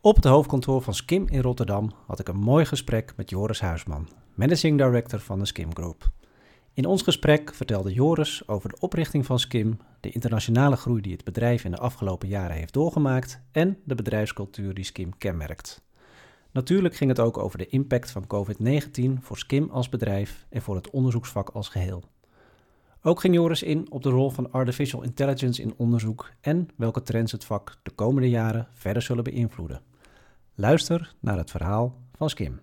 Op het hoofdkantoor van Skim in Rotterdam had ik een mooi gesprek met Joris Huisman, Managing Director van de Skim Group. In ons gesprek vertelde Joris over de oprichting van Skim, de internationale groei die het bedrijf in de afgelopen jaren heeft doorgemaakt en de bedrijfscultuur die Skim kenmerkt. Natuurlijk ging het ook over de impact van COVID-19 voor Skim als bedrijf en voor het onderzoeksvak als geheel. Ook ging Joris in op de rol van artificial intelligence in onderzoek en welke trends het vak de komende jaren verder zullen beïnvloeden. Luister naar het verhaal van Skim.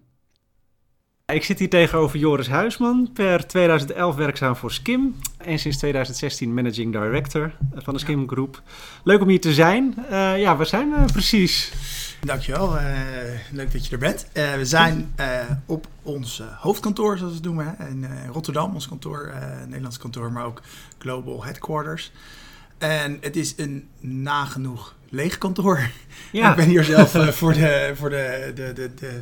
Ik zit hier tegenover Joris Huisman, per 2011 werkzaam voor Skim en sinds 2016 Managing Director van de Skim Groep. Leuk om hier te zijn. Uh, ja, waar zijn we precies? Dankjewel, uh, leuk dat je er bent. Uh, we zijn op ons hoofdkantoor, zoals we het noemen, in Rotterdam, ons kantoor, Nederlands kantoor, maar ook Global Headquarters. En het is een nagenoeg leeg kantoor. Ja. ik ben hier zelf voor de, voor de, de, de, de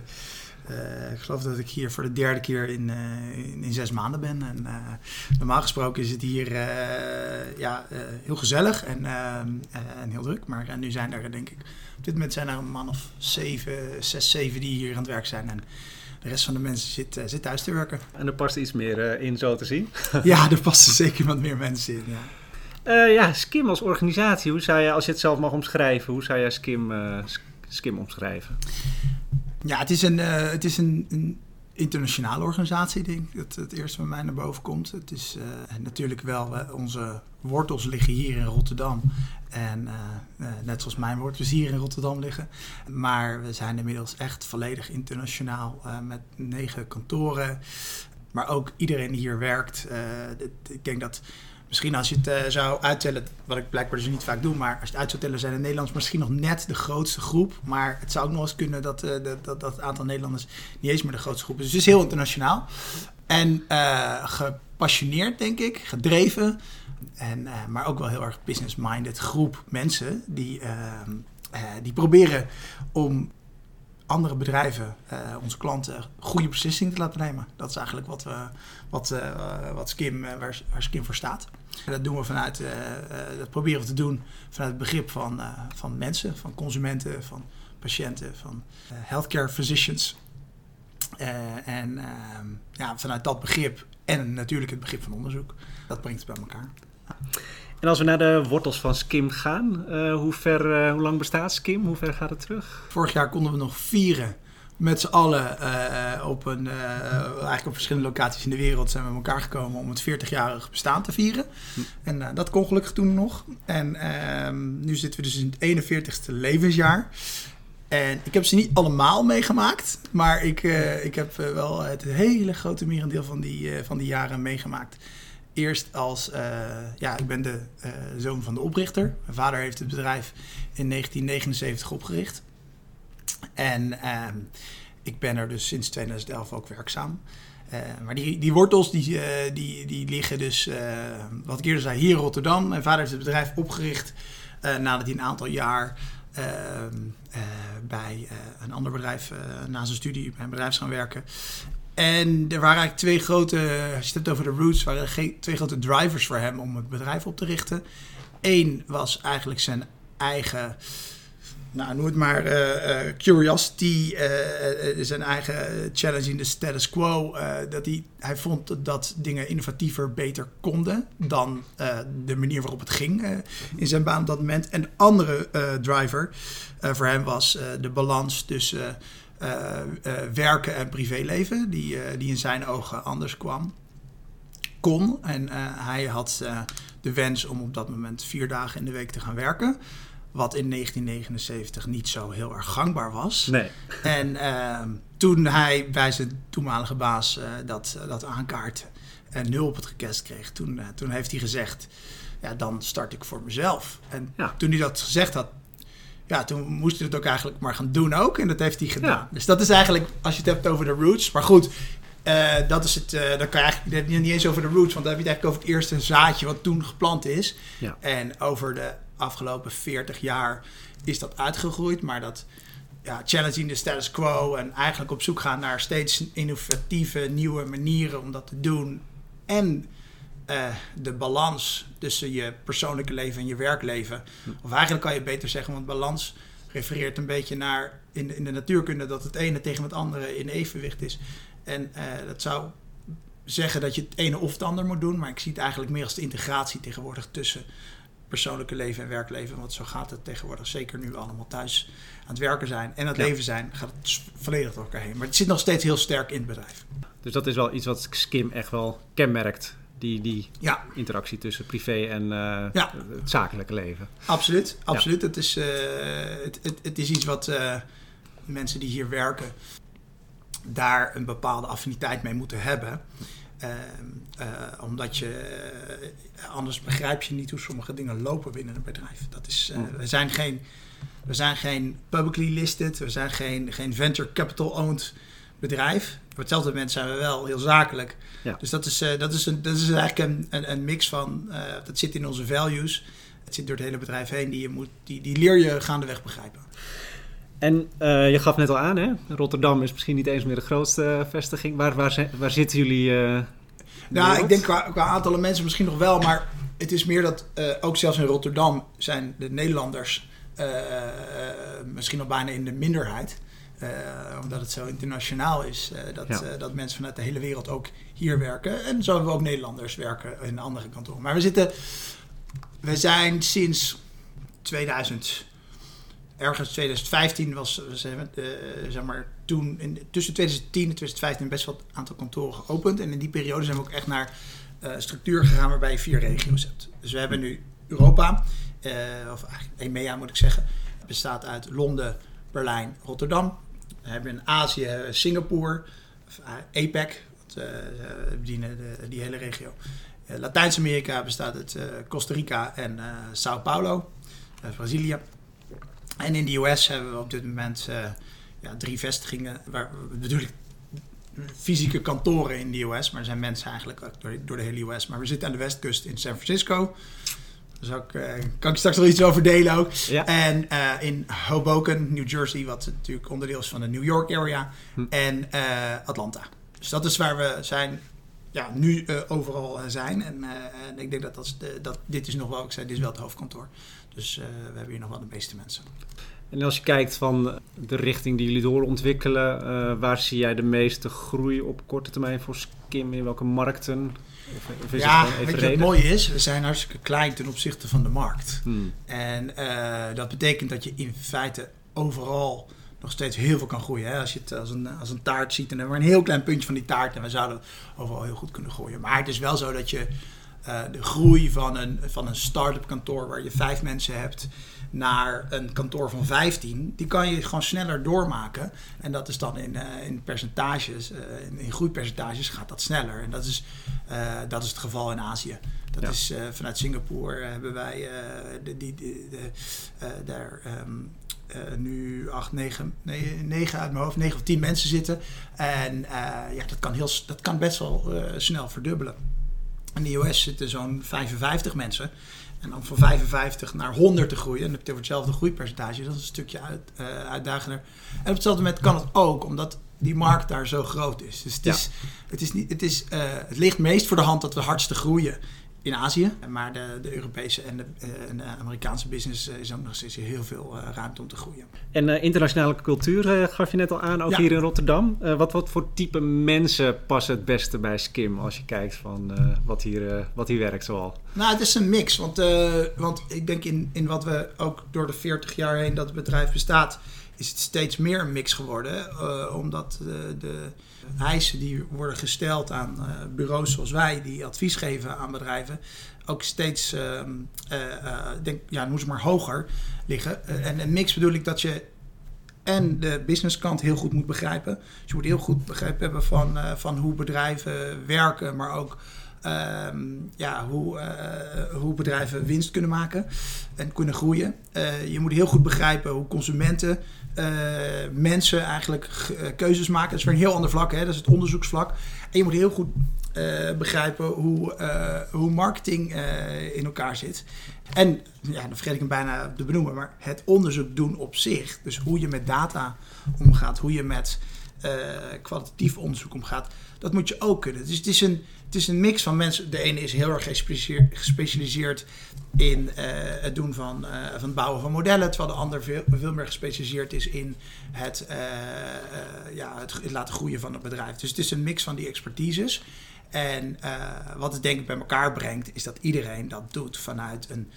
uh, ik geloof dat ik hier voor de derde keer in, uh, in, in, zes maanden ben. En, uh, normaal gesproken is het hier ja, heel gezellig en, en heel druk. Maar nu zijn er, denk ik, op dit moment zijn er een man of zeven, zes, zeven die hier aan het werk zijn. En de rest van de mensen zit, zit thuis te werken. En er past iets meer in, zo te zien? ja, er passen zeker wat meer mensen in. Ja. Ja, Skim als organisatie, hoe zou je, als je het zelf mag omschrijven, hoe zou jij Skim, Skim omschrijven? Ja, het is een, uh, het is een, een, internationale organisatie, denk ik. Dat het eerste van mij naar boven komt. Het is natuurlijk wel, onze wortels liggen hier in Rotterdam. En net zoals mijn wortels hier in Rotterdam liggen. Maar we zijn inmiddels echt volledig internationaal met negen kantoren. Maar ook iedereen die hier werkt. ik denk dat Misschien als je het uh, zou uittellen, wat ik blijkbaar dus niet vaak doe, maar als je het uit zou tellen, zijn de Nederlanders misschien nog net de grootste groep. Maar het zou ook nog eens kunnen dat, uh, dat, dat, dat, het aantal Nederlanders niet eens meer de grootste groep is. Dus het is heel internationaal. En uh, gepassioneerd, denk ik, gedreven. En, maar ook wel heel erg business-minded groep mensen die, ehm, die proberen om andere bedrijven, uh, onze klanten, goede beslissingen te laten nemen. Dat is eigenlijk wat, we, wat, uh, wat Skim, waar, waar Skim voor staat. En dat doen we vanuit, dat proberen we te doen vanuit het begrip van, van mensen, van consumenten, van patiënten, van healthcare physicians. en ehm, ja, vanuit dat begrip en natuurlijk het begrip van onderzoek, dat brengt het bij elkaar. En als we naar de wortels van Skim gaan, uh, hoe, ver, uh, hoe lang bestaat Skim? Hoe ver gaat het terug? Vorig jaar konden we nog vieren met z'n allen uh, op, een, eigenlijk op verschillende locaties in de wereld zijn we met elkaar gekomen om het 40-jarig bestaan te vieren. Hm. En dat kon gelukkig toen nog. En ehm, nu zitten we dus in het 41ste levensjaar. En ik heb ze niet allemaal meegemaakt, maar ik, ik heb wel het hele grote merendeel van die, van die jaren meegemaakt eerst als, uh, ja, ik ben de uh, zoon van de oprichter. Mijn vader heeft het bedrijf in 1979 opgericht. En uh, ik ben er dus sinds 2011 ook werkzaam. Eh, maar die, die wortels die, die, die liggen dus, wat ik eerder zei, hier in Rotterdam. Mijn vader heeft het bedrijf opgericht nadat hij een aantal jaar ehm, bij een ander bedrijf na zijn studie bij een bedrijf gaan werken. En er waren eigenlijk twee grote, als je het hebt over de roots, waren er twee grote drivers voor hem om het bedrijf op te richten. Eén was eigenlijk zijn eigen, nou noem het maar, uh, uh, curiosity, uh, zijn eigen challenge in de status quo. dat hij, hij vond dat dingen innovatiever, beter konden dan de manier waarop het ging in zijn baan op dat moment. En de andere driver voor hem was de balans tussen werken en privéleven, die, uh, die in zijn ogen anders kwam, kon. En hij had de wens om op dat moment vier dagen in de week te gaan werken. Wat in 1979 niet zo heel erg gangbaar was. Nee. En ehm, toen hij bij zijn toenmalige baas dat, dat aankaart en nul op het rekest kreeg, toen, toen heeft hij gezegd: Ja, dan start ik voor mezelf. En toen hij dat gezegd had, ja, toen moest hij het ook eigenlijk maar gaan doen ook. En dat heeft hij gedaan. Dus dat is eigenlijk, als je het hebt over de roots. Maar goed, uh, dat is het. Uh, dan kan je eigenlijk niet eens over de roots. Want dan heb je het eigenlijk over het eerste zaadje wat toen geplant is. Ja. En over de afgelopen 40 jaar is dat uitgegroeid. Maar dat ja, challenging de status quo. En eigenlijk op zoek gaan naar steeds innovatieve, nieuwe manieren om dat te doen. En uh, de balans tussen je persoonlijke leven en je werkleven. Of eigenlijk kan je beter zeggen, want balans refereert een beetje naar in de, in de natuurkunde dat het ene tegen het andere in evenwicht is. En uh, dat zou zeggen dat je het ene of het ander moet doen, maar ik zie het eigenlijk meer als de integratie tegenwoordig tussen persoonlijke leven en werkleven. Want zo gaat het tegenwoordig, zeker nu we allemaal thuis aan het werken zijn en aan het leven zijn, gaat het volledig door elkaar heen. Maar het zit nog steeds heel sterk in het bedrijf. Dus dat is wel iets wat Skim echt wel kenmerkt. Die, die ja. interactie tussen privé en uh, ja. het zakelijke leven. Absoluut, absoluut. Het, is, uh, het, het, het, is iets wat uh, mensen die hier werken daar een bepaalde affiniteit mee moeten hebben. omdat je anders begrijp je niet hoe sommige dingen lopen binnen een bedrijf. Dat is, mm. we zijn geen we zijn geen publicly listed, we zijn geen, geen venture capital owned bedrijf. Op hetzelfde moment zijn we wel heel zakelijk. Ja. Dus dat is, uh, dat, is een, dat is eigenlijk een, een, een mix van, uh, dat zit in onze values. Het zit door het hele bedrijf heen, die, je moet, die, die leer je gaandeweg begrijpen. En uh, je gaf net al aan, hè? Rotterdam is misschien niet eens meer de grootste vestiging. Waar, waar, waar zitten jullie? nou, ik denk qua, qua aantallen mensen misschien nog wel, maar het is meer dat ook zelfs in Rotterdam zijn de Nederlanders misschien nog bijna in de minderheid. Uh, omdat het zo internationaal is, uh, dat, uh, dat mensen vanuit de hele wereld ook hier werken. En zo hebben we ook Nederlanders werken in andere kantoren. Maar we zitten, we zijn sinds 2000, ergens 2015 was, zeg maar, toen, in, tussen 2010 en 2015 best wel een aantal kantoren geopend. En in die periode zijn we ook echt naar structuur gegaan waarbij je vier regio's hebt. Dus we hebben nu Europa, of eigenlijk EMEA moet ik zeggen, bestaat uit Londen, Berlijn, Rotterdam. We hebben in Azië Singapore, APEC, dat uh, bedienen de, die hele regio. Latijns-Amerika bestaat uit Costa Rica en Sao Paulo, Brazilië. En in de US hebben we op dit moment ja, drie vestigingen, waar bedoel fysieke kantoren in de US, maar er zijn mensen eigenlijk door, door de hele US. Maar we zitten aan de westkust in San Francisco. Daar ik, uh, kan ik straks nog iets over delen ook. En uh, in Hoboken, New Jersey, wat natuurlijk onderdeel is van de New York area. Hm. En uh, Atlanta. Dus dat is waar we zijn, ja, nu overal zijn. En, en, ik denk dat, dat, dat dit is nog wel, ik zei, dit is wel het hoofdkantoor. Dus we hebben hier nog wel de meeste mensen. En als je kijkt van de richting die jullie doorontwikkelen, waar zie jij de meeste groei op korte termijn voor Skim? In welke markten? Ja, weet je wat mooi is? We zijn hartstikke klein ten opzichte van de markt. Hmm. En uh, dat betekent dat je in feite overal nog steeds heel veel kan groeien. Hè? Als je het als een, als een taart ziet, dan hebben we een heel klein puntje van die taart en we zouden overal heel goed kunnen groeien. Maar het is wel zo dat je uh, de groei van een, van een start-up kantoor waar je vijf mensen hebt naar een kantoor van 15, die kan je gewoon sneller doormaken. En dat is dan in, uh, in percentages, uh, in, in, groeipercentages gaat dat sneller. En dat is, dat is het geval in Azië. Dat ja. is vanuit Singapore hebben wij de, die, de, daar um, nu 8, 9, 9 uit mijn hoofd, 9 of 10 mensen zitten. En ja, dat kan, heel, dat kan best wel snel verdubbelen. In de US zitten zo'n 55 mensen. En dan van 55 naar 100 te groeien, en dan heb je over hetzelfde groeipercentage, dat is een stukje uit, uh, uitdagender. En op hetzelfde moment kan het ook, omdat die markt daar zo groot is. Dus het, ja. is, het, is niet, het, is, uh, het ligt meest voor de hand dat we hardste groeien in Azië. Maar de, de Europese en de, en de, Amerikaanse business is ook nog steeds heel veel uh, ruimte om te groeien. En uh, internationale cultuur gaf je net al aan, ook ja. hier in Rotterdam. wat, wat voor type mensen passen het beste bij Skim als je kijkt van wat, hier, wat hier werkt zoal? Nou, het is een mix. Want, want ik denk in, in wat we ook door de 40 jaar heen dat het bedrijf bestaat, is het steeds meer een mix geworden. omdat de eisen die worden gesteld aan uh, bureaus zoals wij, die advies geven aan bedrijven, ook steeds, uh, uh, denk, ja, noem ze maar hoger liggen. en een mix bedoel ik dat je en de businesskant heel goed moet begrijpen. Dus je moet heel goed begrepen hebben van, van hoe bedrijven werken, maar ook ehm, ja, hoe, hoe bedrijven winst kunnen maken en kunnen groeien. je moet heel goed begrijpen hoe consumenten uh, mensen eigenlijk keuzes maken. Dat is weer een heel ander vlak, hè? dat is het onderzoeksvlak. En je moet heel goed begrijpen hoe, hoe marketing in elkaar zit. En, ja, dan vergeet ik hem bijna te benoemen, maar het onderzoek doen op zich. Dus hoe je met data omgaat, hoe je met kwalitatief onderzoek omgaat, dat moet je ook kunnen. Dus het is een, het is een mix van mensen. De ene is heel erg gespecialiseerd in het doen van, van het bouwen van modellen, terwijl de ander veel, veel meer gespecialiseerd is in het, ja, het, het laten groeien van het bedrijf. Dus het is een mix van die expertises. En wat het denk ik bij elkaar brengt, is dat iedereen dat doet vanuit een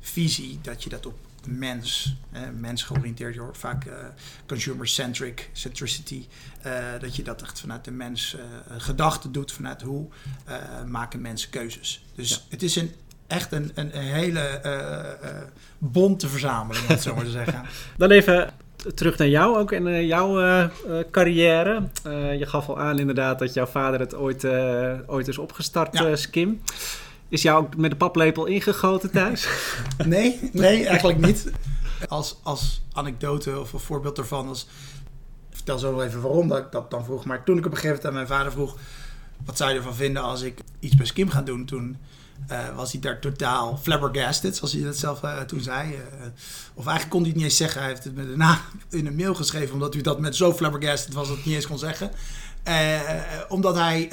visie dat je dat op mens, eh, mens georiënteerd, je hoort vaak uh, consumer-centric, centricity, uh, dat je dat echt vanuit de mens uh, gedachten doet, vanuit hoe maken mensen keuzes. Dus het is een, echt een, een, hele bonte verzameling, om het zo maar te zeggen. Dan even terug naar jou ook en jouw carrière. je gaf al aan inderdaad dat jouw vader het ooit, ooit is opgestart, ja. Skim. Is jou ook met de paplepel ingegoten thuis? nee, nee, eigenlijk niet. Als, als anekdote of een voorbeeld ervan. Als, vertel zo wel even waarom dat ik dat dan vroeg. Maar toen ik op een gegeven moment aan mijn vader vroeg... wat zou je ervan vinden als ik iets bij Skim ga doen? Toen uh, was hij daar totaal flabbergasted, zoals hij dat zelf uh, toen zei. Uh, of eigenlijk kon hij het niet eens zeggen. Hij heeft het me daarna in een mail geschreven... omdat hij dat met zo flabbergasted was dat hij niet eens kon zeggen... omdat hij,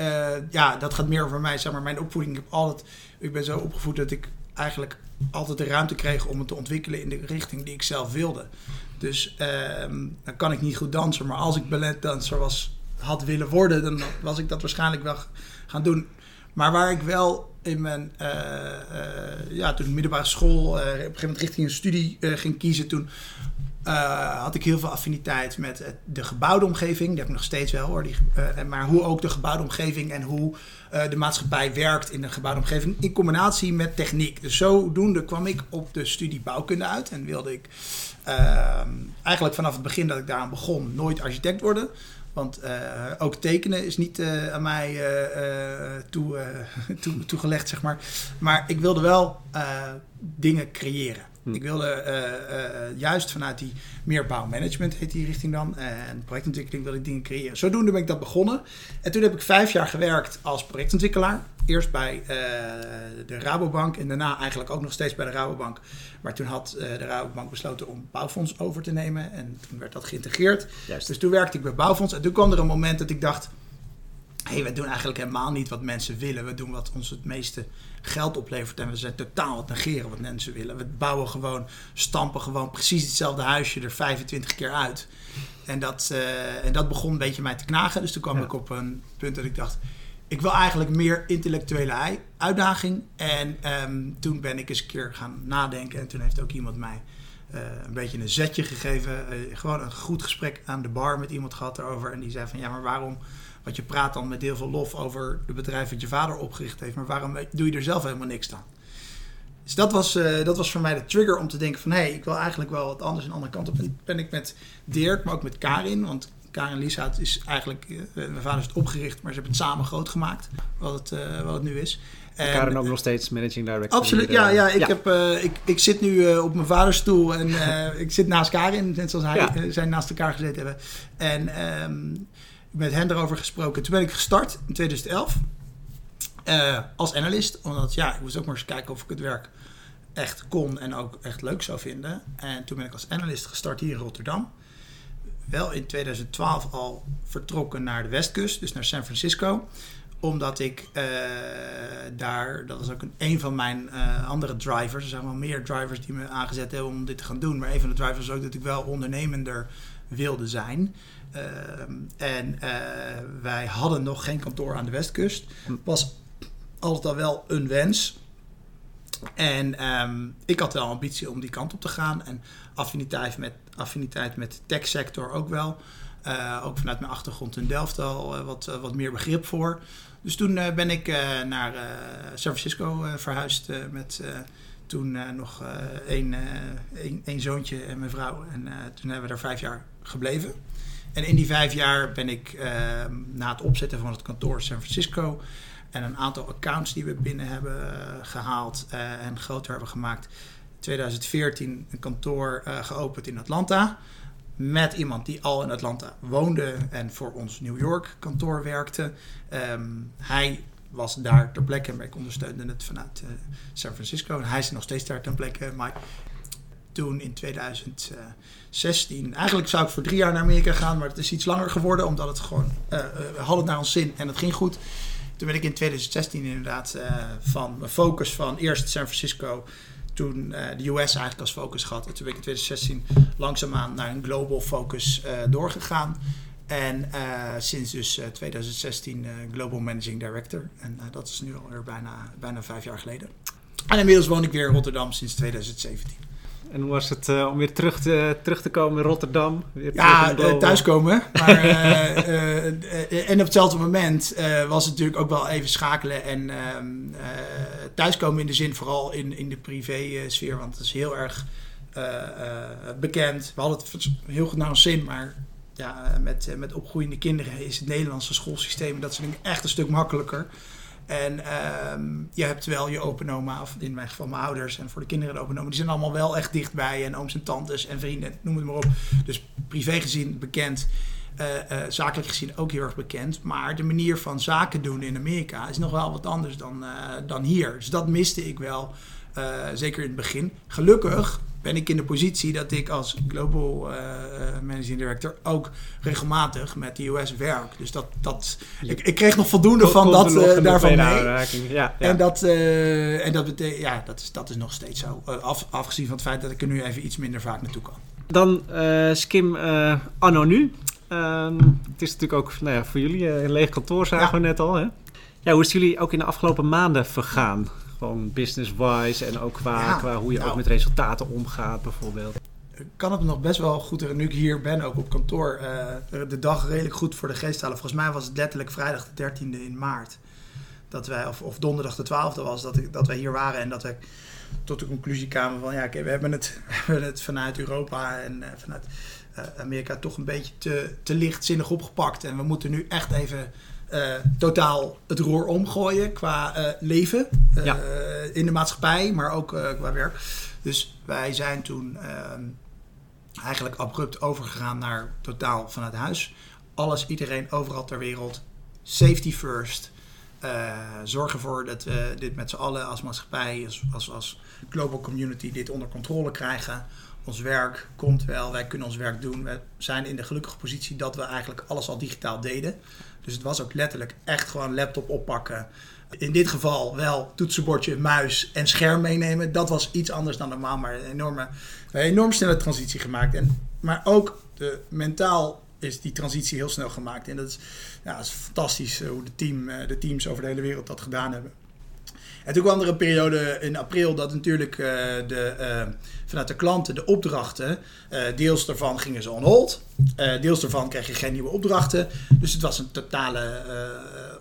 ja, dat gaat meer over mij, zeg maar, mijn opvoeding. Ik heb altijd ik ben zo opgevoed dat ik eigenlijk altijd de ruimte kreeg om het te ontwikkelen in de richting die ik zelf wilde. Dus ehm, dan kan ik niet goed dansen, maar als ik balletdanser was, had willen worden, dan was ik dat waarschijnlijk wel gaan doen. Maar waar ik wel in mijn, uh, uh, ja, toen middelbare school, uh, op een gegeven moment richting een studie ging kiezen, toen had ik heel veel affiniteit met de gebouwde omgeving. Die heb ik nog steeds wel hoor. Die, maar hoe ook de gebouwde omgeving en hoe uh, de maatschappij werkt in een gebouwde omgeving in combinatie met techniek. Dus zodoende kwam ik op de studie bouwkunde uit en wilde ik eigenlijk vanaf het begin dat ik daaraan begon nooit architect worden. Want ook tekenen is niet aan mij toe, toe, toegelegd, zeg maar. Maar ik wilde wel dingen creëren. Hm. Ik wilde uh, uh, juist vanuit die meer bouwmanagement, heet die richting dan, en projectontwikkeling wilde ik dingen creëren. Zodoende ben ik dat begonnen. En toen heb ik vijf jaar gewerkt als projectontwikkelaar. Eerst bij de Rabobank en daarna eigenlijk ook nog steeds bij de Rabobank. Maar toen had de Rabobank besloten om Bouwfonds over te nemen en toen werd dat geïntegreerd. Juist. Dus toen werkte ik bij Bouwfonds en toen kwam er een moment dat ik dacht hey, we doen eigenlijk helemaal niet wat mensen willen. We doen wat ons het meeste geld oplevert. En we zijn totaal het negeren wat mensen willen. We bouwen gewoon, stampen gewoon precies hetzelfde huisje er 25 keer uit. En dat, uh, en dat begon een beetje mij te knagen. Dus toen kwam ik op een punt dat ik dacht... Ik wil eigenlijk meer intellectuele uitdaging. En um, toen ben ik eens een keer gaan nadenken. En toen heeft ook iemand mij uh, een beetje een zetje gegeven. Uh, gewoon een goed gesprek aan de bar met iemand gehad erover. En die zei van ja, maar waarom want je praat dan met heel veel lof over de bedrijf dat je vader opgericht heeft. Maar waarom doe je er zelf helemaal niks aan? Dus dat was, uh, dat was voor mij de trigger om te denken van... hé, hey, ik wil eigenlijk wel wat anders een andere kant op. En ben ik met Dirk, maar ook met Karin. Want Karin Lieshout is eigenlijk... Uh, mijn vader is het opgericht, maar ze hebben het samen groot gemaakt. Wat het, uh, wat het nu is. En, Karin ook nog steeds managing director. Absoluut, ja. ja, ik, ja. Heb, ik, ik zit nu op mijn vaders stoel en ik zit naast Karin. Net zoals hij ja. zijn naast elkaar gezeten hebben. En... Um, met hen erover gesproken. Toen ben ik gestart in 2011 uh, eh, als analist. Omdat ja, ik moest ook maar eens kijken of ik het werk echt kon en ook echt leuk zou vinden. En toen ben ik als analist gestart hier in Rotterdam. Wel in 2012 al vertrokken naar de westkust, dus naar San Francisco omdat ik uh, daar, dat was ook een, een van mijn uh, andere drivers. Er zijn wel meer drivers die me aangezet hebben om dit te gaan doen. Maar een van de drivers was ook dat ik wel ondernemender wilde zijn. Ehm, en uh, wij hadden nog geen kantoor aan de westkust. Hm. Was altijd al wel een wens. En um, ik had wel ambitie om die kant op te gaan. En affiniteit met, affiniteit met de techsector ook wel. Uh, ook vanuit mijn achtergrond in Delft al uh, wat, wat meer begrip voor. Dus toen ben ik naar San Francisco verhuisd met toen nog één, één, één, zoontje en mijn vrouw. En toen hebben we daar vijf jaar gebleven. En in die vijf jaar ben ik ehm, na het opzetten van het kantoor San Francisco en een aantal accounts die we binnen hebben uh, gehaald uh, en groter hebben gemaakt. 2014 een kantoor geopend in Atlanta. Met iemand die al in Atlanta woonde en voor ons New York kantoor werkte. Um, hij was daar ter plekke, maar ik ondersteunde het vanuit San Francisco. En hij is nog steeds daar ter plekke. Maar toen in 2016. Eigenlijk zou ik voor drie jaar naar Amerika gaan, maar het is iets langer geworden, omdat het gewoon. We hadden het naar ons zin en het ging goed. Toen ben ik in 2016 inderdaad uh, van mijn focus van eerst San Francisco, toen de US eigenlijk als focus gehad. En toen ben ik in 2016 langzaamaan naar een global focus doorgegaan. En sinds dus 2016 Global Managing Director. En dat is nu alweer bijna, bijna vijf jaar geleden. En inmiddels woon ik weer in Rotterdam sinds 2017. En hoe was het uh, om weer terug te, terug te komen in Rotterdam? Weer ja, uh, thuiskomen. Maar, uh, en op hetzelfde moment was het natuurlijk ook wel even schakelen en ehm, thuiskomen in de zin vooral in, in de privé-sfeer. Want het is heel erg bekend. We hadden het heel goed naar ons zin, maar ja, met, met opgroeiende kinderen is het Nederlandse schoolsysteem dat is echt een stuk makkelijker. En um, je hebt wel je open oma, of in mijn geval mijn ouders en voor de kinderen de open oma, die zijn allemaal wel echt dichtbij. En ooms en tantes en vrienden, noem het maar op. Dus privé gezien bekend, uh, uh, zakelijk gezien ook heel erg bekend. Maar de manier van zaken doen in Amerika is nog wel wat anders dan, uh, dan hier. Dus dat miste ik wel, zeker in het begin. Gelukkig ben ik in de positie dat ik als Global uh, Managing Director ook regelmatig met de US werk. Dus dat, dat, ik, ik kreeg nog voldoende van dat, uh, daarvan mee. Ja, ja. En, dat, uh, en dat, betekent, ja, dat, is, dat is nog steeds zo. Af, afgezien van het feit dat ik er nu even iets minder vaak naartoe kan. Dan Skim anno nu. Um, het is natuurlijk ook nou ja, voor jullie een leeg kantoor, zagen we net al. Hè? Ja, hoe is jullie ook in de afgelopen maanden vergaan? Gewoon business-wise en ook qua, qua hoe je ook nou. met resultaten omgaat bijvoorbeeld. Kan het nog best wel goed, nu ik hier ben, ook op kantoor, uh, de dag redelijk goed voor de geest halen. Volgens mij was het letterlijk vrijdag de 13e in maart. Dat wij, of, of donderdag de 12e was, dat, ik, dat wij hier waren en dat wij tot de conclusie kwamen van ja, oké, we, hebben het, we hebben het vanuit Europa en uh, vanuit uh, Amerika toch een beetje te, te lichtzinnig opgepakt. En we moeten nu echt even uh, totaal het roer omgooien qua uh, leven uh, in de maatschappij, maar ook qua werk. Dus wij zijn toen ehm, eigenlijk abrupt overgegaan naar totaal vanuit huis. Alles, iedereen, overal ter wereld. Safety first. zorg ervoor dat we dit met z'n allen als maatschappij, als, als, als global community, dit onder controle krijgen ons werk komt wel, wij kunnen ons werk doen. We zijn in de gelukkige positie dat we eigenlijk alles al digitaal deden. Dus het was ook letterlijk echt gewoon laptop oppakken. In dit geval wel toetsenbordje, muis en scherm meenemen. Dat was iets anders dan normaal, maar een enorme, een enorm snelle transitie gemaakt. En, maar ook de, mentaal is die transitie heel snel gemaakt. En dat is, ja, is fantastisch eh, hoe de, team, eh, de teams over de hele wereld dat gedaan hebben. En toen kwam er een periode in april dat natuurlijk uh, de, uh, vanuit de klanten de opdrachten, uh, deels daarvan gingen ze on hold, deels daarvan kreeg je geen nieuwe opdrachten. Dus het was een totale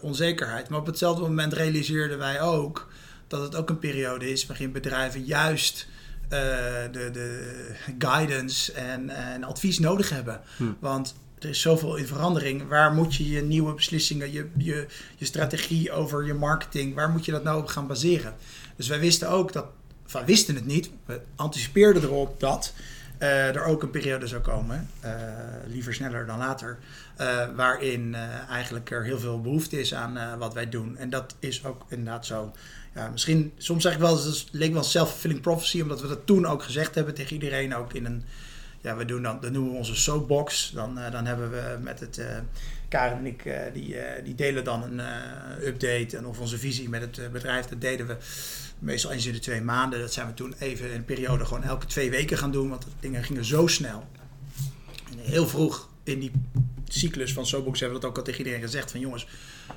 onzekerheid. Maar op hetzelfde moment realiseerden wij ook dat het ook een periode is waarin bedrijven juist de, de guidance en, en advies nodig hebben. Hm. Want er is zoveel in verandering. Waar moet je je nieuwe beslissingen, je, je, je strategie over je marketing, waar moet je dat nou op gaan baseren? Dus wij wisten ook dat, wij wisten het niet, we anticipeerden erop dat uh, er ook een periode zou komen, uh, liever sneller dan later, uh, waarin eigenlijk er heel veel behoefte is aan wat wij doen. En dat is ook inderdaad zo. Ja, misschien, soms zeg ik wel, het leek wel self-fulfilling prophecy, omdat we dat toen ook gezegd hebben tegen iedereen, ook in een ja, we doen dan, dan noemen we onze soapbox. Dan, uh, dan hebben we met het, uh, Karen en ik, uh, die, die delen dan een update en of onze visie met het bedrijf. Dat deden we meestal eens in de twee maanden. Dat zijn we toen even in een periode gewoon elke twee weken gaan doen, want dingen gingen zo snel. En heel vroeg in die cyclus van Soapbox hebben we dat ook al tegen iedereen gezegd van jongens,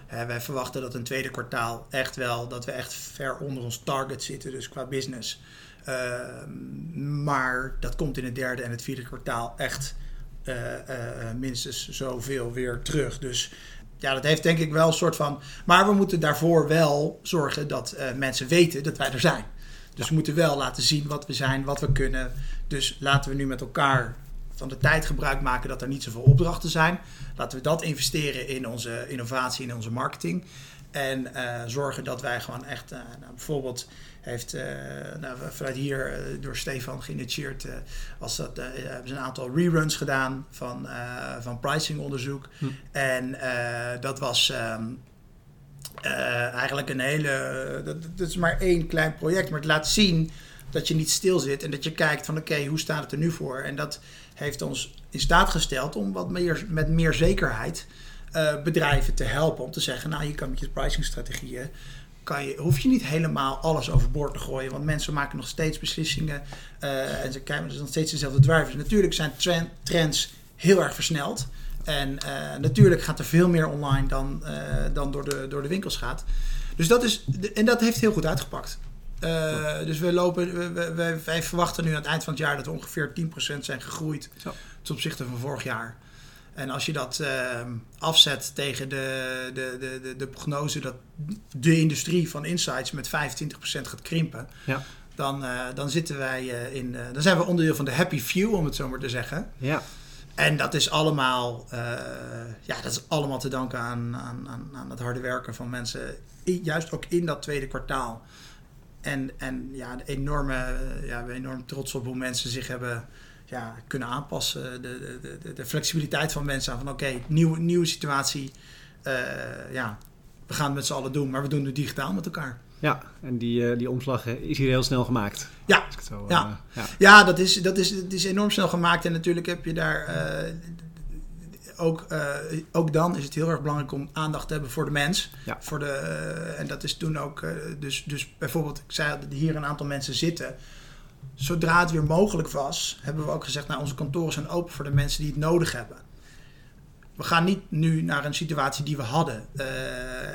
wij verwachten dat een tweede kwartaal echt wel, dat we echt ver onder ons target zitten, dus qua business. Ehm, maar dat komt in het derde en het vierde kwartaal echt uh, uh, minstens zoveel weer terug. Dus ja, dat heeft denk ik wel een soort van. Maar we moeten daarvoor wel zorgen dat mensen weten dat wij er zijn. Dus we moeten wel laten zien wat we zijn, wat we kunnen. Dus laten we nu met elkaar van de tijd gebruik maken dat er niet zoveel opdrachten zijn. Laten we dat investeren in onze innovatie, in onze marketing. En zorgen dat wij gewoon echt, nou, bijvoorbeeld heeft uh, nou, vanuit hier door Stefan geïnitieerd, was dat, hebben ze een aantal reruns gedaan van, van pricingonderzoek. Hm. En dat was um, eigenlijk een hele, dat, dat, is maar één klein project, maar het laat zien dat je niet stil zit en dat je kijkt van oké, hoe staat het er nu voor? En dat heeft ons in staat gesteld om wat meer, met meer zekerheid uh, bedrijven te helpen. Om te zeggen, nou je kan met je pricingstrategieën, kan je, hoef je niet helemaal alles overboord te gooien. Want mensen maken nog steeds beslissingen uh, en ze kijken dus nog steeds dezelfde drivers. Natuurlijk zijn trends heel erg versneld. En uh, natuurlijk gaat er veel meer online dan, dan door, de, door de winkels gaat. Dus dat is, en dat heeft heel goed uitgepakt. Uh, dus we lopen, we, we, wij verwachten nu aan het eind van het jaar dat we ongeveer 10% zijn gegroeid Zo. ten opzichte van vorig jaar. En als je dat uh, afzet tegen de, de, de, de, de, prognose dat de industrie van insights met 25% gaat krimpen, ja. dan, uh, dan zitten wij in. dan zijn we onderdeel van de happy few, om het zo maar te zeggen. Ja. En dat is allemaal, ja, dat is allemaal te danken aan, aan, aan, aan het harde werken van mensen, juist ook in dat tweede kwartaal. En, en ja, de enorme, eh, ja, we enorm trots op hoe mensen zich hebben ja, kunnen aanpassen. De, de, de, de flexibiliteit van mensen aan van oké, nieuwe, nieuwe situatie. Uh, ja, we gaan het met z'n allen doen, maar we doen het digitaal met elkaar. Ja, en die, uh, die omslag is hier heel snel gemaakt. Ja, zo, ja. Uh, ja. ja. dat, is, dat is, het is enorm snel gemaakt. En natuurlijk heb je daar ook, ook dan is het heel erg belangrijk om aandacht te hebben voor de mens. Ja. Voor de, en dat is toen ook, dus, dus bijvoorbeeld, ik zei dat hier een aantal mensen zitten. Zodra het weer mogelijk was, hebben we ook gezegd, nou onze kantoren zijn open voor de mensen die het nodig hebben. We gaan niet nu naar een situatie die we hadden.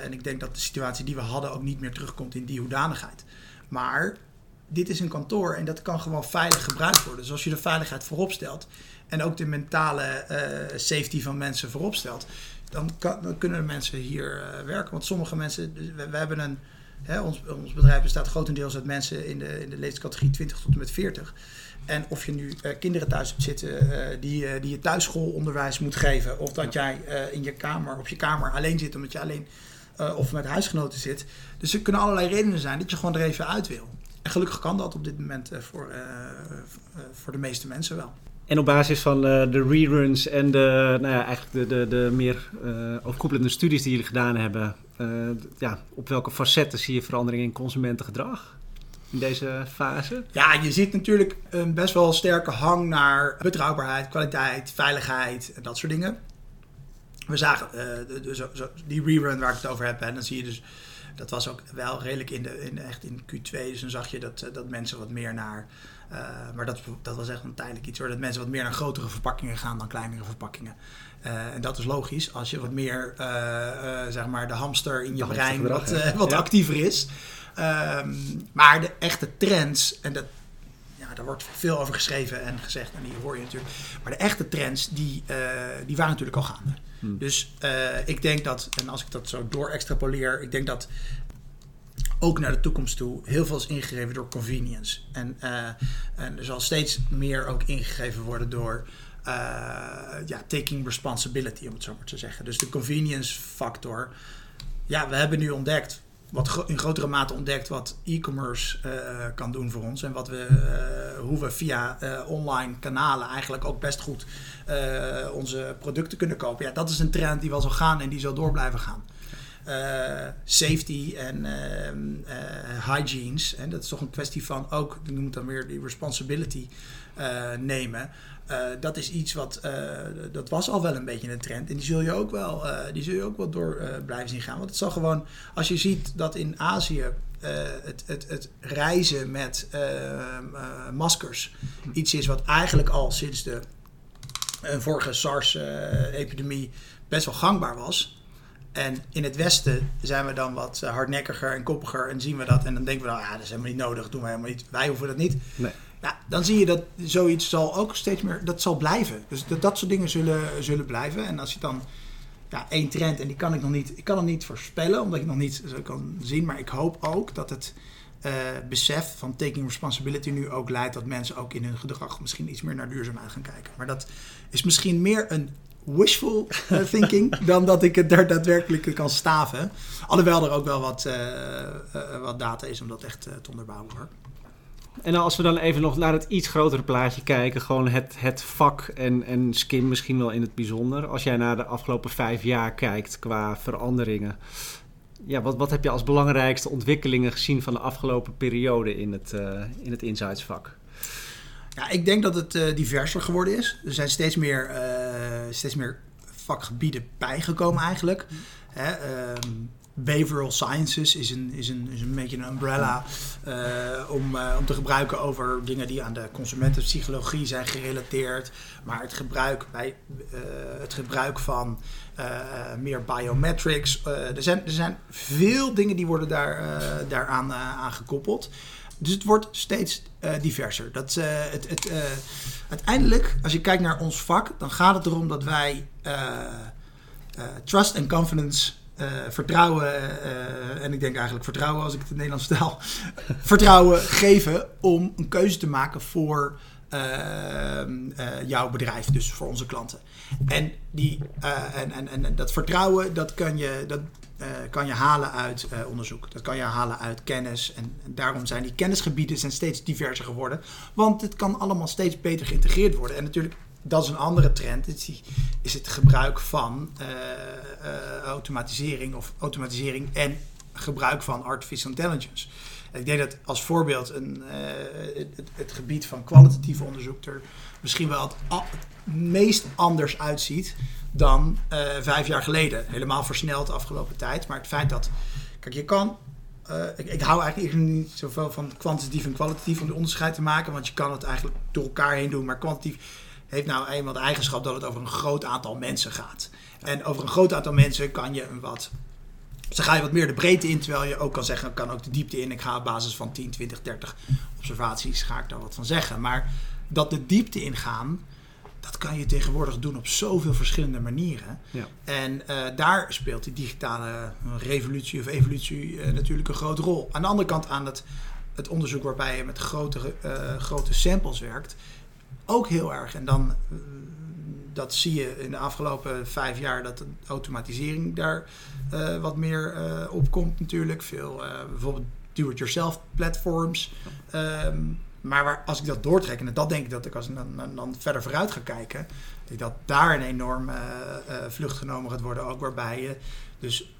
en ik denk dat de situatie die we hadden ook niet meer terugkomt in die hoedanigheid. Maar dit is een kantoor en dat kan gewoon veilig gebruikt worden. Dus als je de veiligheid voorop stelt en ook de mentale uh, safety van mensen voorop stelt, dan, kan, kunnen de mensen hier uh, werken. Want sommige mensen, we hebben een, hè, ons, ons bedrijf bestaat grotendeels uit mensen in de, in de leeftijdscategorie 20 tot en met 40. En of je nu uh, kinderen thuis hebt zitten die, die je thuisschoolonderwijs moet geven, of dat jij in je kamer, op je kamer alleen zit omdat je alleen of met huisgenoten zit. Dus er kunnen allerlei redenen zijn dat je gewoon er even uit wil. En gelukkig kan dat op dit moment voor, voor de meeste mensen wel. En op basis van uh, de reruns en de, nou ja, eigenlijk de, de, de meer uh, overkoepelende studies die jullie gedaan hebben, uh, ja, op welke facetten zie je verandering in consumentengedrag in deze fase? Ja, je ziet natuurlijk een best wel sterke hang naar betrouwbaarheid, kwaliteit, veiligheid en dat soort dingen. We zagen zo, zo, die rerun waar ik het over heb, en dan zie je dus dat was ook wel redelijk in de, in, echt in Q2. Dus dan zag je dat, dat mensen wat meer naar uh, maar dat, dat was echt een tijdelijk iets hoor. Dat mensen wat meer naar grotere verpakkingen gaan dan kleinere verpakkingen. Uh, en dat is logisch. Als je wat meer, uh, zeg maar, de hamster in je brein wat, wat ja. actiever is. Um, maar de echte trends, en dat, ja, daar wordt veel over geschreven en gezegd, en die hoor je natuurlijk. Maar de echte trends, die, die waren natuurlijk al gaande. Hmm. Dus ik denk dat, en als ik dat zo door extrapoleer, ik denk dat ook naar de toekomst toe heel veel is ingegeven door convenience. En, uh, en er zal steeds meer ook ingegeven worden door uh, ja, taking responsibility, om het zo maar te zeggen. Dus de convenience factor. Ja, we hebben nu ontdekt, wat in grotere mate ontdekt, wat e-commerce uh, kan doen voor ons. En wat we, hoe we via online kanalen eigenlijk ook best goed onze producten kunnen kopen. Ja, dat is een trend die wel zal gaan en die zal door blijven gaan. Safety en hygienes. En dat is toch een kwestie van ook, je moet dan weer die responsibility nemen. Dat is iets wat, dat was al wel een beetje een trend. En die zul je ook wel, die zul je ook wel door blijven zien gaan. Want het zal gewoon, als je ziet dat in Azië het, het, het reizen met maskers iets is wat eigenlijk al sinds de vorige SARS-epidemie best wel gangbaar was. En in het Westen zijn we dan wat eh, hardnekkiger en koppiger en zien we dat. En dan denken we dan, ja, dat is helemaal niet nodig, doen we helemaal niet. Wij hoeven dat niet. Nee. Ja, dan zie je dat zoiets zal ook steeds meer, dat zal blijven. Dus dat, dat soort dingen zullen, zullen blijven. En als je dan, ja, één trend, en die kan ik nog niet, ik kan hem niet voorspellen, omdat ik nog niet zo kan zien. Maar ik hoop ook dat het uh, besef van taking responsibility nu ook leidt dat mensen ook in hun gedrag misschien iets meer naar duurzaamheid gaan kijken. Maar dat is misschien meer een wishful uh, thinking dan dat ik het daar daadwerkelijk kan staven. Alhoewel er ook wel wat, uh, uh, wat data is om dat echt te onderbouwen hoor. En als we dan even nog naar het iets grotere plaatje kijken, gewoon het, het vak en, en Skim misschien wel in het bijzonder. Als jij naar de afgelopen vijf jaar kijkt qua veranderingen, ja, wat, wat heb je als belangrijkste ontwikkelingen gezien van de afgelopen periode in het, uh, in het insightsvak? Ja, ik denk dat het uh, diverser geworden is. Er zijn steeds meer, uh, steeds meer vakgebieden bijgekomen eigenlijk. Hè, um, behavioral sciences is een, is een, is een beetje een umbrella uh, om, uh, om te gebruiken over dingen die aan de consumentenpsychologie zijn gerelateerd. Maar het gebruik, bij, uh, het gebruik van meer biometrics. er, zijn, er zijn veel dingen die worden daar, daaraan aan gekoppeld. Dus het wordt steeds diverser. Dat, het, het, uiteindelijk, als je kijkt naar ons vak, dan gaat het erom dat wij trust en confidence uh, vertrouwen, uh, en ik denk eigenlijk vertrouwen als ik het in Nederlands vertaal, vertrouwen geven om een keuze te maken voor uh, jouw bedrijf, dus voor onze klanten. En, die, en, en, en dat vertrouwen, dat kan je, dat, kan je halen uit onderzoek. Dat kan je halen uit kennis. En, en daarom zijn die kennisgebieden zijn steeds diverser geworden. Want het kan allemaal steeds beter geïntegreerd worden. En natuurlijk dat is een andere trend. Is het gebruik van uh, uh, automatisering of automatisering en gebruik van artificial intelligence. En ik denk dat als voorbeeld een, uh, het, het, gebied van kwalitatief onderzoek er misschien wel het, het meest anders uitziet dan vijf jaar geleden. Helemaal versneld de afgelopen tijd. Maar het feit dat, kijk, je kan ik, ik, hou eigenlijk niet zoveel van kwantitatief en kwalitatief om de onderscheid te maken, want je kan het eigenlijk door elkaar heen doen. Maar kwantitatief heeft nou eenmaal de eigenschap dat het over een groot aantal mensen gaat. En over een groot aantal mensen kan je een wat. Dus ga je wat meer de breedte in, terwijl je ook kan zeggen, kan ook de diepte in. Ik ga op basis van 10, 20, 30 observaties, ga ik daar wat van zeggen. Maar dat de diepte ingaan, dat kan je tegenwoordig doen op zoveel verschillende manieren. Ja. En uh, daar speelt die digitale revolutie of evolutie uh, natuurlijk een grote rol. Aan de andere kant aan het, het onderzoek waarbij je met grote, uh, grote samples werkt, ook heel erg. En dan, eh, dat zie je in de afgelopen vijf jaar, dat automatisering daar uh, wat meer uh, op komt natuurlijk. Veel, bijvoorbeeld do-it-yourself platforms. Um, maar waar, als ik dat doortrek, en dat denk ik dat ik als ik dan, dan verder vooruit ga kijken, dat daar een enorm vlucht genomen gaat worden. Ook waarbij je dus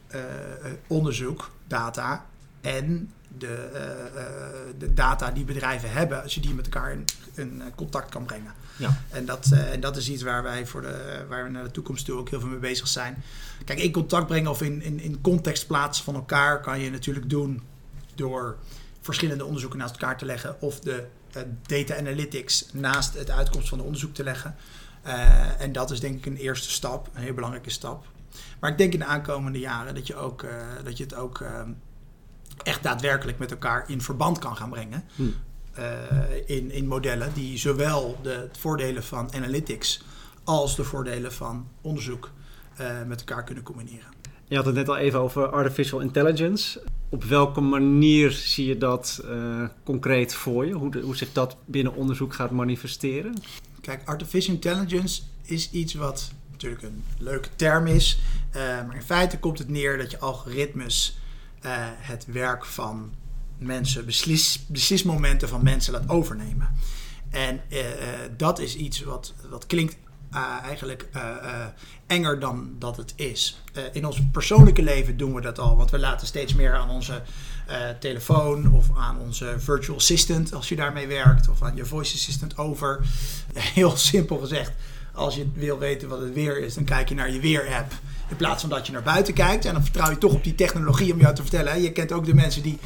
onderzoek, data en de, uh, de, data die bedrijven hebben, als je die met elkaar in, in contact kan brengen. Ja. En, dat, uh, en dat is iets waar wij voor de, waar we naar de toekomst toe ook heel veel mee bezig zijn. Kijk, in contact brengen of in, in, in context plaatsen van elkaar kan je natuurlijk doen door verschillende onderzoeken naast elkaar te leggen of de data analytics naast het uitkomst van het onderzoek te leggen. en dat is denk ik een eerste stap, een heel belangrijke stap. Maar ik denk in de aankomende jaren dat je, ook, dat je het ook ehm, echt daadwerkelijk met elkaar in verband kan gaan brengen. Hmm. Uh, in, in modellen die zowel de voordelen van analytics als de voordelen van onderzoek uh, met elkaar kunnen combineren. Je had het net al even over artificial intelligence. Op welke manier zie je dat uh, concreet voor je? Hoe, de, hoe zich dat binnen onderzoek gaat manifesteren? Kijk, artificial intelligence is iets wat natuurlijk een leuke term is. maar in feite komt het neer dat je algoritmes uh, het werk van mensen, beslis, beslismomenten van mensen laat overnemen. En uh, dat is iets wat, wat klinkt eigenlijk enger dan dat het is. in ons persoonlijke leven doen we dat al, want we laten steeds meer aan onze telefoon of aan onze virtual assistant, als je daarmee werkt, of aan je voice assistant over. Heel simpel gezegd, als je wil weten wat het weer is, dan kijk je naar je weer-app. In plaats van dat je naar buiten kijkt. En dan vertrouw je toch op die technologie om jou te vertellen. Hè. Je kent ook de mensen die,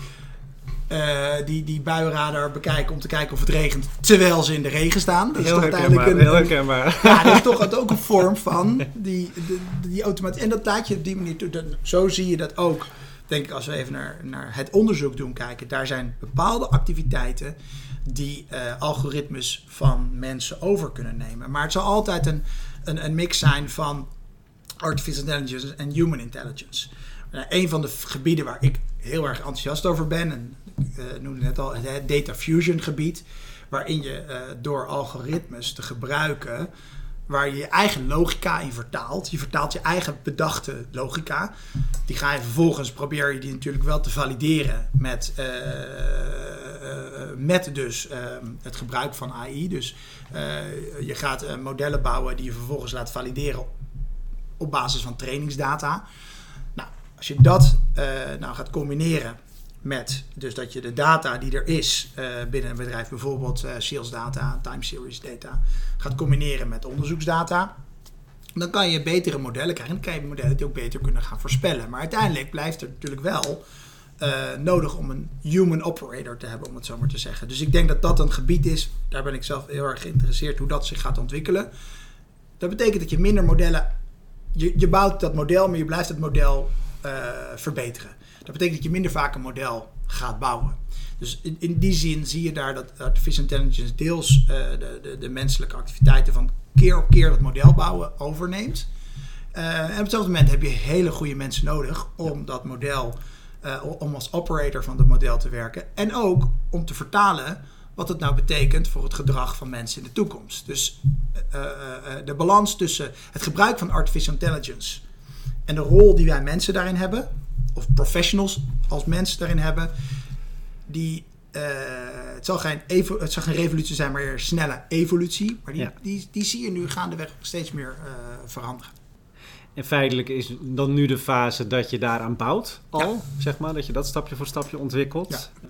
uh, die, die buienradar bekijken om te kijken of het regent. Terwijl ze in de regen staan. Dat is toch uiteindelijk een, heel herkenbaar. Ja, dat is toch ook een vorm van die, die, die automatie. En dat laat je op die manier toe. Zo zie je dat ook. Denk ik, als we even naar, naar het onderzoek doen kijken. Daar zijn bepaalde activiteiten die uh, algoritmes van mensen over kunnen nemen. Maar het zal altijd een, een, een mix zijn van artificial intelligence en human intelligence. Uh, een van de gebieden waar ik heel erg enthousiast over ben, en ik uh, noemde net al het data fusion gebied, waarin je uh, door algoritmes te gebruiken, waar je je eigen logica in vertaalt. Je vertaalt je eigen bedachte logica. Die ga je vervolgens, probeer je die natuurlijk wel te valideren met, met dus het gebruik van AI. Dus je gaat modellen bouwen die je vervolgens laat valideren op basis van trainingsdata. Nou, Als je dat uh, nou gaat combineren met dus dat je de data die er is uh, binnen een bedrijf, bijvoorbeeld uh, sales data, time series data, gaat combineren met onderzoeksdata, dan kan je betere modellen krijgen. En dan kan je modellen die ook beter kunnen gaan voorspellen. Maar uiteindelijk blijft er natuurlijk wel nodig om een human operator te hebben, om het zo maar te zeggen. Dus ik denk dat dat een gebied is, daar ben ik zelf heel erg geïnteresseerd hoe dat zich gaat ontwikkelen. Dat betekent dat je minder modellen, je, je bouwt dat model, maar je blijft het model uh, verbeteren. Dat betekent dat je minder vaak een model gaat bouwen. Dus in, in die zin zie je daar dat artificial intelligence deels uh, de, de, de, menselijke activiteiten van keer op keer dat model bouwen overneemt. Uh, en op hetzelfde moment heb je hele goede mensen nodig om dat model, om als operator van het model te werken. En ook om te vertalen wat het nou betekent voor het gedrag van mensen in de toekomst. Dus de balans tussen het gebruik van artificial intelligence en de rol die wij mensen daarin hebben, of professionals als mensen daarin hebben, die, uh, het, zal geen het zal geen revolutie zijn, maar een snelle evolutie. Maar die, ja. die, die zie je nu gaandeweg steeds meer veranderen. En feitelijk is dan nu de fase dat je daaraan bouwt al, ja. zeg maar, dat je dat stapje voor stapje ontwikkelt. Ja.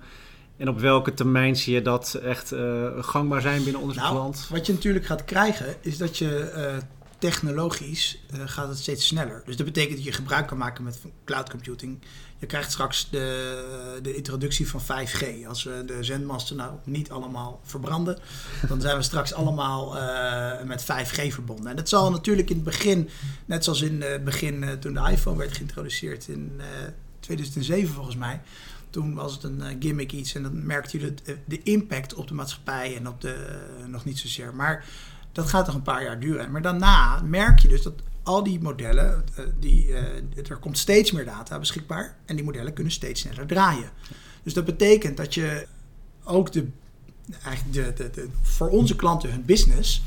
En op welke termijn zie je dat echt uh, gangbaar zijn binnen ons nou, land? Wat je natuurlijk gaat krijgen, is dat je technologisch uh, gaat het steeds sneller. Dus dat betekent dat je gebruik kan maken met cloud computing. Je krijgt straks de, de introductie van 5G. Als we de zendmasten nou niet allemaal verbranden, dan zijn we straks allemaal met 5G verbonden. En dat zal natuurlijk in het begin, net zoals in het begin toen de iPhone werd geïntroduceerd in 2007 volgens mij. Toen was het een gimmick iets en dan merkte je de, de impact op de maatschappij en op de, nog niet zozeer. Maar dat gaat nog een paar jaar duren. Maar daarna merk je dus dat al die modellen, die, er komt steeds meer data beschikbaar en die modellen kunnen steeds sneller draaien. Dus dat betekent dat je ook de, eigenlijk de, de, de, voor onze klanten hun business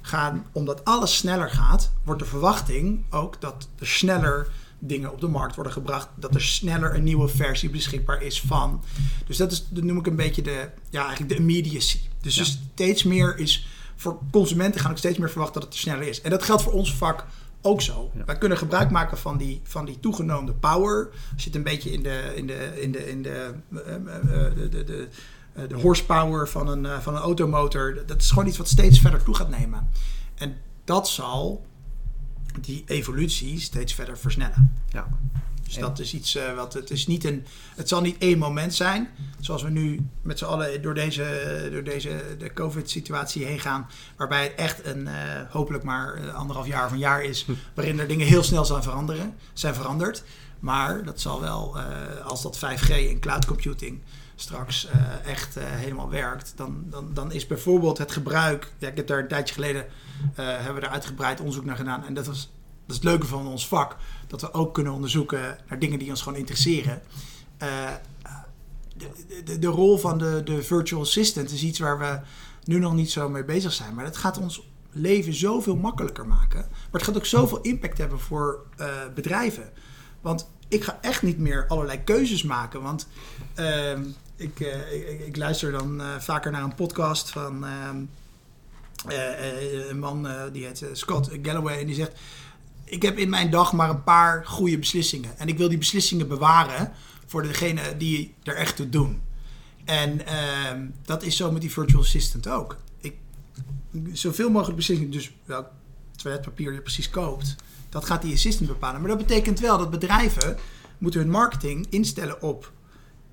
gaan, omdat alles sneller gaat, wordt de verwachting ook dat er sneller dingen op de markt worden gebracht, dat er sneller een nieuwe versie beschikbaar is van. Dus dat is, dat noem ik een beetje de, ja, eigenlijk de immediacy. Dus, ja. dus steeds meer is voor consumenten gaan ook steeds meer verwachten dat het sneller is. En dat geldt voor ons vak ook zo. Ja. Wij kunnen gebruik maken van die, van die toegenomen power. Als je het een beetje in de, in de, in de, in de, uh, de, de, de, de, horsepower van een, uh, van een automotor. Dat is gewoon iets wat steeds verder toe gaat nemen. En dat zal die evolutie steeds verder versnellen. Ja. Dus dat is iets uh, wat het is niet een. Het zal niet één moment zijn. Zoals we nu met z'n allen door deze, door deze de COVID-situatie heen gaan. Waarbij het echt een uh, hopelijk maar anderhalf jaar of een jaar is. Waarin er dingen heel snel zijn veranderen, zijn veranderd. Maar dat zal wel, uh, als dat 5G en cloud computing straks echt helemaal werkt, dan, dan, dan is bijvoorbeeld het gebruik. Ja, ik heb daar een tijdje geleden hebben we daar uitgebreid onderzoek naar gedaan. En dat was dat is het leuke van ons vak. Dat we ook kunnen onderzoeken naar dingen die ons gewoon interesseren. De, de, de, rol van de, de virtual assistant is iets waar we nu nog niet zo mee bezig zijn. Maar dat gaat ons leven zoveel makkelijker maken. Maar het gaat ook zoveel impact hebben voor bedrijven. Want ik ga echt niet meer allerlei keuzes maken. Want uh, ik, ik, ik, luister dan vaker naar een podcast van ehm, een man die heet Scott Galloway. En die zegt ik heb in mijn dag maar een paar goede beslissingen. En ik wil die beslissingen bewaren voor degene die er echt toe doen. En uh, dat is zo met die virtual assistant ook. Ik, zoveel mogelijk beslissingen, dus welk toiletpapier je precies koopt, dat gaat die assistant bepalen. Maar dat betekent wel dat bedrijven moeten hun marketing instellen op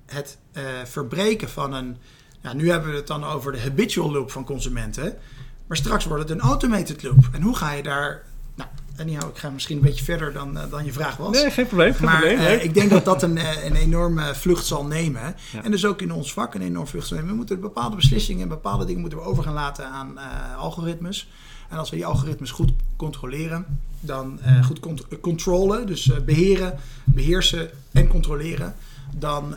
het uh, verbreken van een. Nou, nu hebben we het dan over de habitual loop van consumenten. Maar straks wordt het een automated loop. En hoe ga je daar Anyhow, ik ga misschien een beetje verder dan, uh, dan je vraag was. Nee, geen probleem. Geen maar probleem, uh, ik denk dat dat een, een enorme vlucht zal nemen. Ja. En dus ook in ons vak een enorme vlucht zal nemen. We moeten bepaalde beslissingen en bepaalde dingen moeten we over gaan laten aan algoritmes. En als we die algoritmes goed controleren, dan goed cont controleren, dus beheren, beheersen en controleren, dan,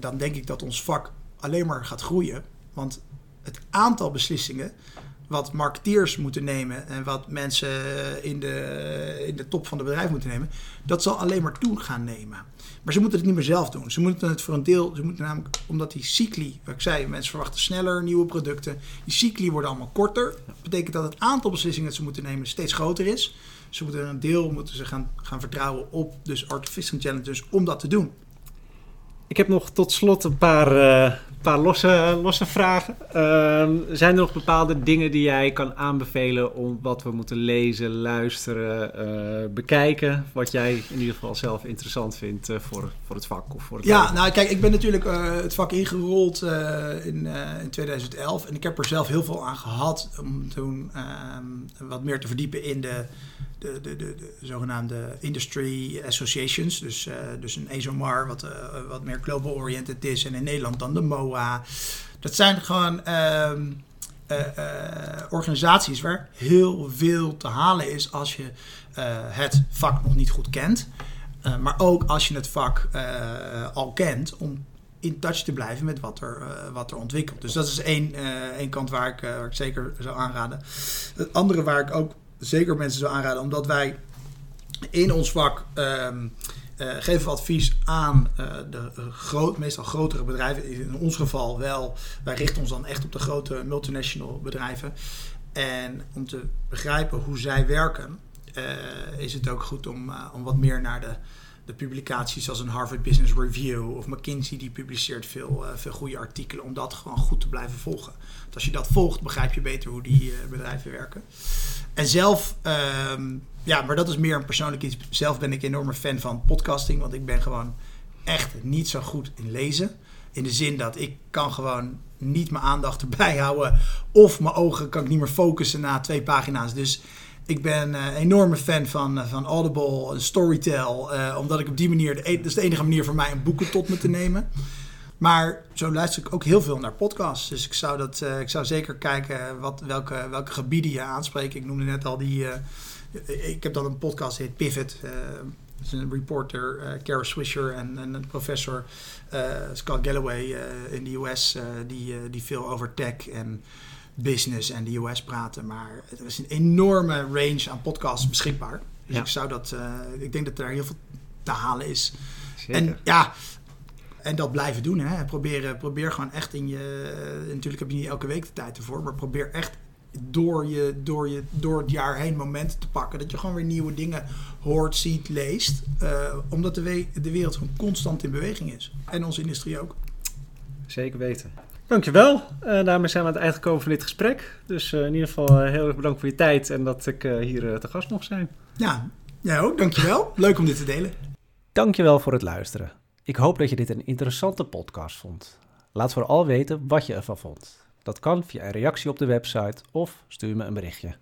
dan denk ik dat ons vak alleen maar gaat groeien. Want het aantal beslissingen wat marketeers moeten nemen en wat mensen in de, in de top van de bedrijf moeten nemen, dat zal alleen maar toe gaan nemen. Maar ze moeten het niet meer zelf doen. Ze moeten het voor een deel, ze moeten namelijk, omdat die cycli, wat ik zei, mensen verwachten sneller nieuwe producten. Die cycli worden allemaal korter. Dat betekent dat het aantal beslissingen dat ze moeten nemen steeds groter is. Ze moeten een deel moeten ze gaan, gaan vertrouwen op dus artificial intelligence om dat te doen. Ik heb nog tot slot een paar, uh, paar losse, losse vragen. Uh, zijn er nog bepaalde dingen die jij kan aanbevelen om wat we moeten lezen, luisteren, uh, bekijken? Wat jij in ieder geval zelf interessant vindt eh, voor, voor het vak of voor het Ja, leven? nou kijk, ik ben natuurlijk het vak ingerold in, in 2011 en ik heb er zelf heel veel aan gehad om toen ehm, wat meer te verdiepen in de de, de, de, de, zogenaamde industry associations. Dus, uh, dus een ESOMAR, wat, uh, wat meer global oriented is. En in Nederland dan de MOA. Dat zijn gewoon uh, organisaties waar heel veel te halen is als je het vak nog niet goed kent. maar ook als je het vak al kent, om in touch te blijven met wat er, wat er ontwikkelt. Dus dat is één, één kant waar ik, waar ik zeker zou aanraden. Het andere waar ik ook zeker mensen zou aanraden, omdat wij in ons vak um, uh, geven advies aan uh, de meestal grotere bedrijven. In ons geval wel. Wij richten ons dan echt op de grote multinational bedrijven. En om te begrijpen hoe zij werken, uh, is het ook goed om, om wat meer naar de, de publicaties zoals een Harvard Business Review of McKinsey, die publiceert veel, veel goede artikelen, om dat gewoon goed te blijven volgen. Want als je dat volgt, begrijp je beter hoe die bedrijven werken. En zelf, um, ja, maar dat is meer een persoonlijk iets. Zelf ben ik een enorme fan van podcasting, want ik ben gewoon echt niet zo goed in lezen. In de zin dat ik kan gewoon niet mijn aandacht erbij houden. Of mijn ogen kan ik niet meer focussen na twee pagina's. Dus ik ben een enorme fan van, van Audible, Storytel. Uh, omdat ik op die manier, de, dat is de enige manier voor mij om boeken tot me te nemen. Maar zo luister ik ook heel veel naar podcasts. Dus ik zou, dat, uh, ik zou zeker kijken wat, welke, welke gebieden je aanspreekt. Ik noemde net al die. Uh, ik heb dan een podcast die heet Pivot. Uh, dat is een reporter, uh, Kara Swisher en, en een professor Scott Galloway in de US. die, die veel over tech en business en de US praten. Maar er is een enorme range aan podcasts beschikbaar. Dus Ja. ik zou dat. ik denk dat er heel veel te halen is. Zeker. En ja, en dat blijven doen. Hè. Probeer, probeer gewoon echt in je. Natuurlijk heb je niet elke week de tijd ervoor, maar probeer echt door, je, door, je, door het jaar heen momenten te pakken. Dat je gewoon weer nieuwe dingen hoort, ziet, leest. Uh, omdat de, we de wereld gewoon constant in beweging is. En onze industrie ook. Zeker weten. Dankjewel. Uh, daarmee zijn we aan het eind gekomen van dit gesprek. Dus uh, in ieder geval heel erg bedankt voor je tijd en dat ik hier te gast mocht zijn. Ja, jij ook. Dankjewel. Leuk om dit te delen. Dankjewel voor het luisteren. Ik hoop dat je dit een interessante podcast vond. Laat vooral weten wat je ervan vond. Dat kan via een reactie op de website of stuur me een berichtje.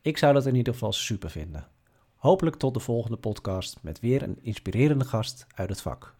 Ik zou dat in ieder geval super vinden. Hopelijk tot de volgende podcast met weer een inspirerende gast uit het vak.